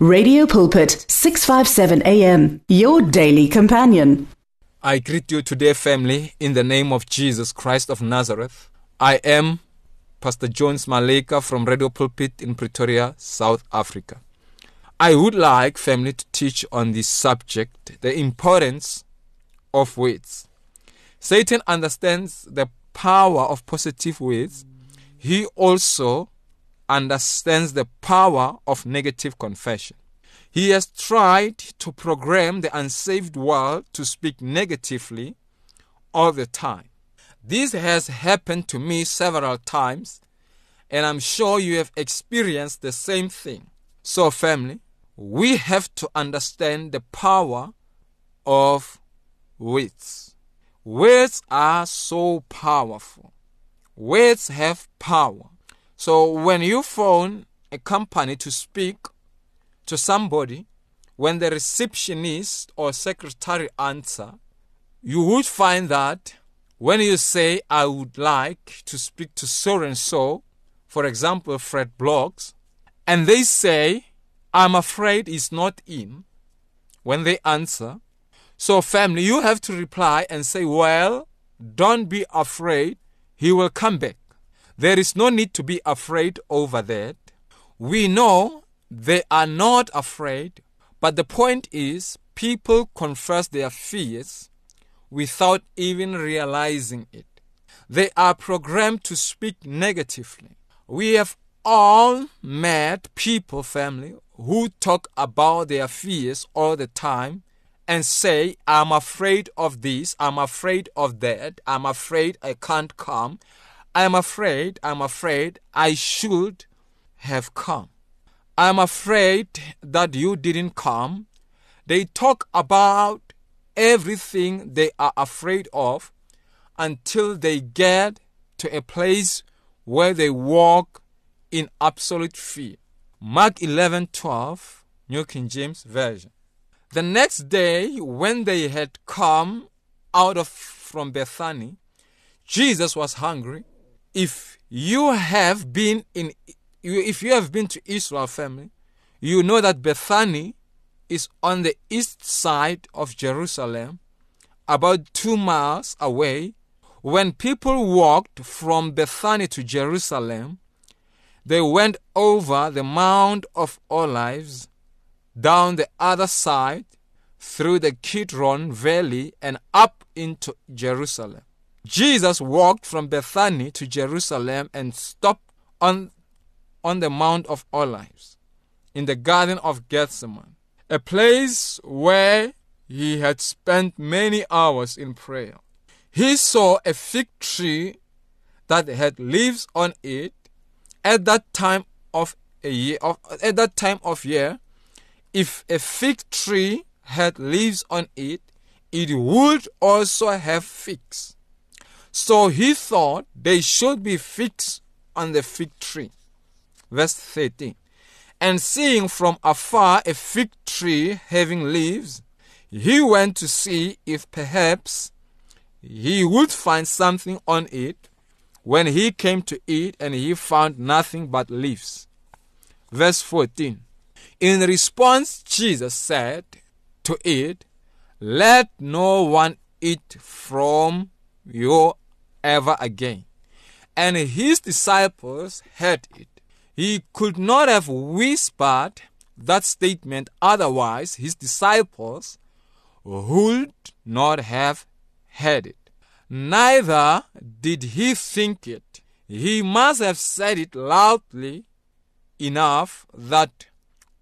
Radio Pulpit, 657 AM, your daily companion. I greet you today, family, in the name of Jesus Christ of Nazareth. I am Pastor Jones Maleka from Radio Pulpit in Pretoria, South Africa. I would like, family, to teach on this subject the importance of words. Satan understands the power of positive words. He also understands the power of negative confession. He has tried to program the unsaved world to speak negatively all the time. This has happened to me several times, and I'm sure you have experienced the same thing. So, family, we have to understand the power of words. Words are so powerful. Words have power. So when you phone a company to speak to somebody, when the receptionist or secretary answer, you would find that when you say, I would like to speak to so and so, for example, Fred Bloggs, and they say, I'm afraid he's not in, when they answer, so family, you have to reply and say, Well, don't be afraid, he will come back. There is no need to be afraid over that. We know they are not afraid, but the point is, people confess their fears without even realizing it. They are programmed to speak negatively. We have all met people, family, who talk about their fears all the time and say, I'm afraid of this, I'm afraid of that, I'm afraid I can't come, I'm afraid, I'm afraid I should have come. I'm afraid that you didn't come. They talk about everything they are afraid of until they get to a place where they walk in absolute fear. Mark 11:12, New King James Version. The next day, when they had come out of from Bethany, Jesus was hungry if you have been in if you have been to Israel family, you know that Bethany is on the east side of Jerusalem, about two miles away. When people walked from Bethany to Jerusalem, they went over the Mount of Olives, down the other side, through the Kidron Valley, and up into Jerusalem. Jesus walked from Bethany to Jerusalem and stopped on, on the Mount of Olives in the Garden of Gethsemane, a place where he had spent many hours in prayer. He saw a fig tree that had leaves on it at that time of a year of, at that time of year if a fig tree had leaves on it it would also have figs so he thought they should be fixed on the fig tree. Verse 13. And seeing from afar a fig tree having leaves, he went to see if perhaps he would find something on it. When he came to it, and he found nothing but leaves. Verse 14. In response, Jesus said to it, Let no one eat from your ever again. And his disciples heard it. He could not have whispered that statement, otherwise, his disciples would not have heard it. Neither did he think it. He must have said it loudly enough that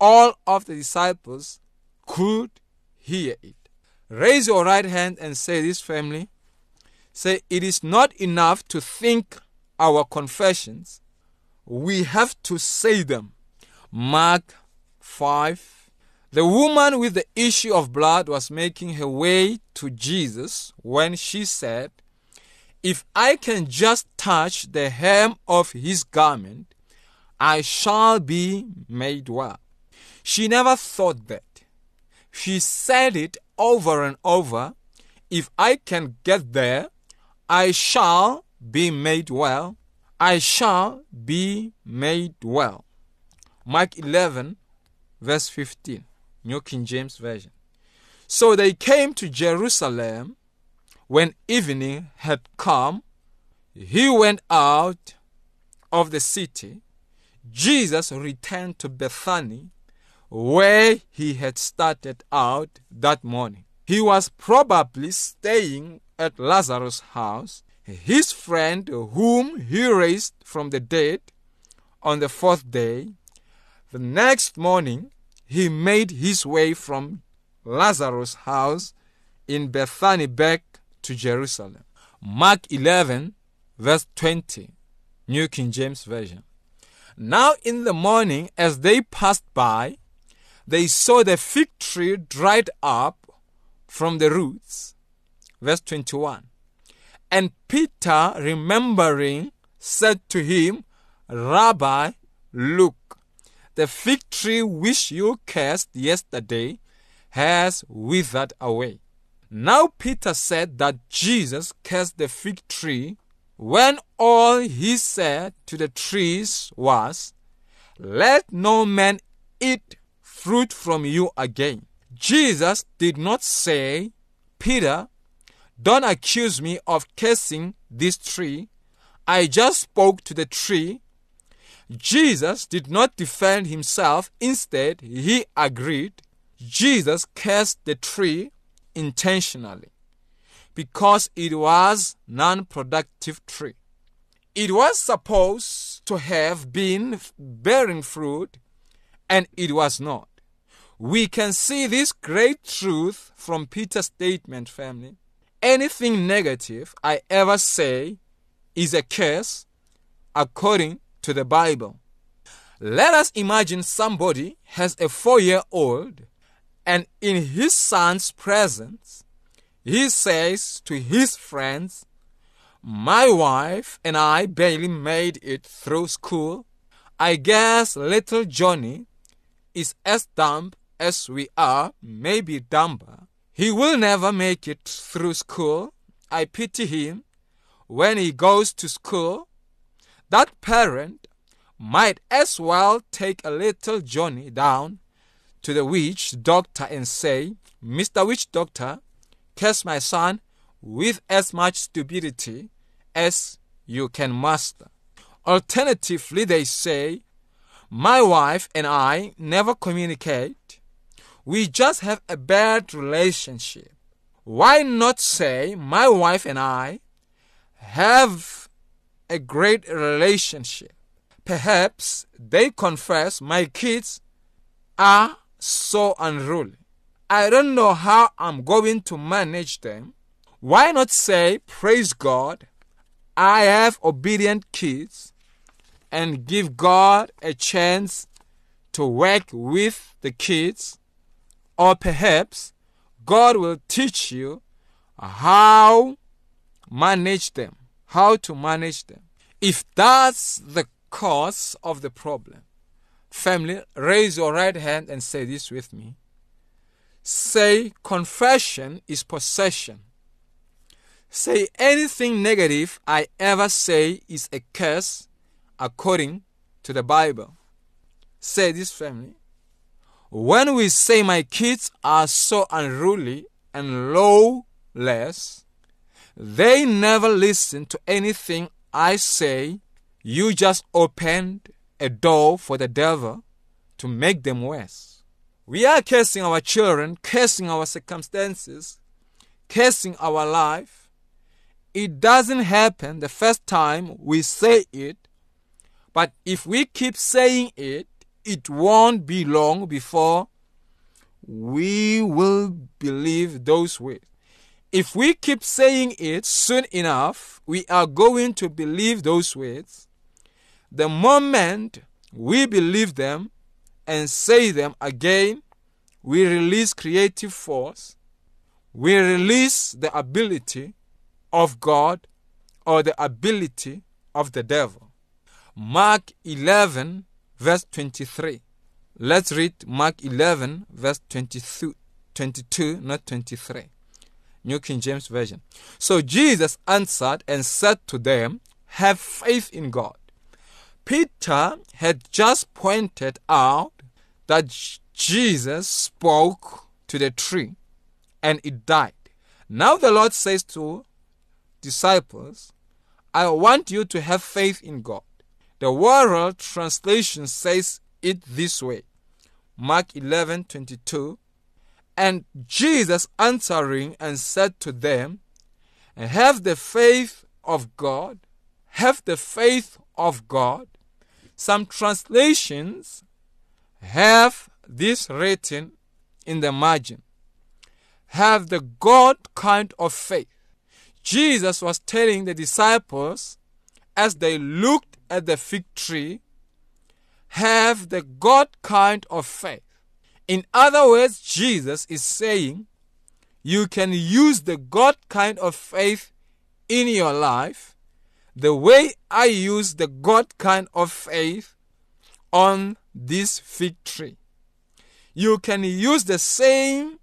all of the disciples could hear it. Raise your right hand and say this, family. Say, it is not enough to think our confessions, we have to say them. Mark 5. The woman with the issue of blood was making her way to Jesus when she said, If I can just touch the hem of his garment, I shall be made well. She never thought that. She said it over and over. If I can get there, I shall be made well. I shall be made well. Mark 11, verse 15, New King James Version. So they came to Jerusalem when evening had come. He went out of the city. Jesus returned to Bethany, where he had started out that morning. He was probably staying at Lazarus' house, his friend whom he raised from the dead on the fourth day. The next morning, he made his way from Lazarus' house in Bethany back to Jerusalem. Mark 11, verse 20, New King James Version. Now in the morning, as they passed by, they saw the fig tree dried up from the roots. Verse 21. And Peter, remembering, said to him, Rabbi, look, the fig tree which you cursed yesterday has withered away. Now Peter said that Jesus cursed the fig tree when all he said to the trees was, Let no man eat fruit from you again. Jesus did not say, Peter, don't accuse me of cursing this tree. I just spoke to the tree. Jesus did not defend himself. Instead, he agreed. Jesus cursed the tree intentionally because it was non-productive tree. It was supposed to have been bearing fruit and it was not. We can see this great truth from Peter's statement, family. Anything negative I ever say is a curse according to the Bible. Let us imagine somebody has a four year old and in his son's presence, he says to his friends, My wife and I barely made it through school. I guess little Johnny is as dumb as we are, maybe dumber. He will never make it through school. I pity him when he goes to school. That parent might as well take a little Johnny down to the witch doctor and say, Mr. Witch Doctor, curse my son with as much stupidity as you can muster. Alternatively, they say, My wife and I never communicate. We just have a bad relationship. Why not say, My wife and I have a great relationship? Perhaps they confess, My kids are so unruly. I don't know how I'm going to manage them. Why not say, Praise God, I have obedient kids, and give God a chance to work with the kids? Or perhaps God will teach you how manage them, how to manage them. If that's the cause of the problem, Family, raise your right hand and say this with me. Say, confession is possession. Say, anything negative I ever say is a curse according to the Bible. Say this, family. When we say my kids are so unruly and lawless, they never listen to anything I say. You just opened a door for the devil to make them worse. We are cursing our children, cursing our circumstances, cursing our life. It doesn't happen the first time we say it, but if we keep saying it, it won't be long before we will believe those words. If we keep saying it soon enough, we are going to believe those words the moment we believe them and say them again, we release creative force, we release the ability of God or the ability of the devil. Mark 11, verse 23. Let's read Mark 11, verse 22, 22, not 23. New King James Version. So Jesus answered and said to them, Have faith in God. Peter had just pointed out that Jesus spoke to the tree and it died. Now the Lord says to disciples, I want you to have faith in God. The Worrell Translation says it this way Mark 11 22. And Jesus answering and said to them, Have the faith of God, have the faith of God. Some translations have this written in the margin. Have the God kind of faith. Jesus was telling the disciples as they looked at the fig tree, have the God kind of faith. In other words, Jesus is saying you can use the God kind of faith in your life the way I use the God kind of faith on this fig tree. You can use the same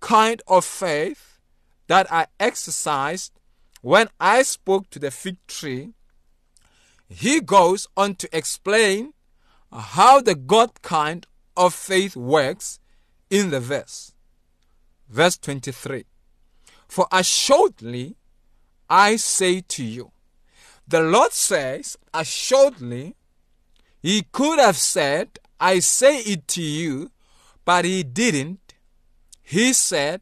kind of faith that I exercised when I spoke to the fig tree. He goes on to explain how the God kind of faith works in the verse. Verse 23 For assuredly I say to you, the Lord says, assuredly, He could have said, I say it to you, but He didn't. He said,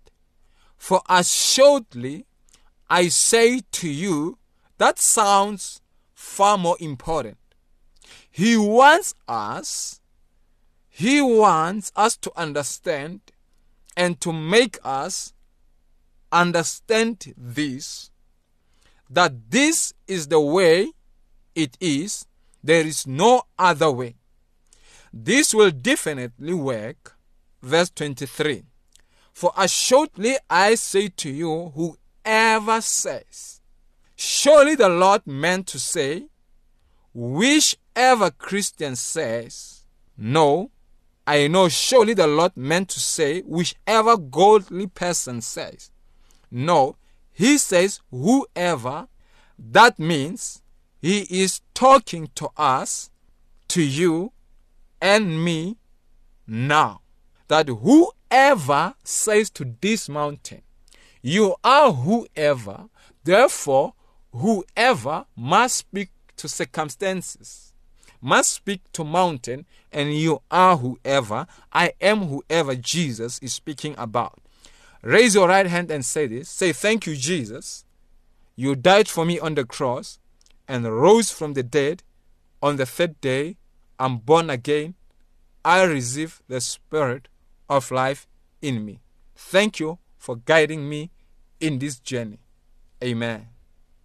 For assuredly, I say to you, that sounds far more important. He wants us, He wants us to understand and to make us understand this that this is the way it is, there is no other way. This will definitely work. Verse 23 For assuredly I say to you, whoever says, Surely the Lord meant to say, whichever Christian says, No, I know surely the Lord meant to say, whichever godly person says, No, he says, whoever, that means he is talking to us, to you, and me now. That whoever says to this mountain, you are whoever, therefore, whoever must speak to circumstances, must speak to mountain, and you are whoever. I am whoever Jesus is speaking about. Raise your right hand and say this. Say, Thank you, Jesus. You died for me on the cross and rose from the dead. On the third day, I'm born again. I receive the Spirit of life in me. Thank you for guiding me in this journey. Amen.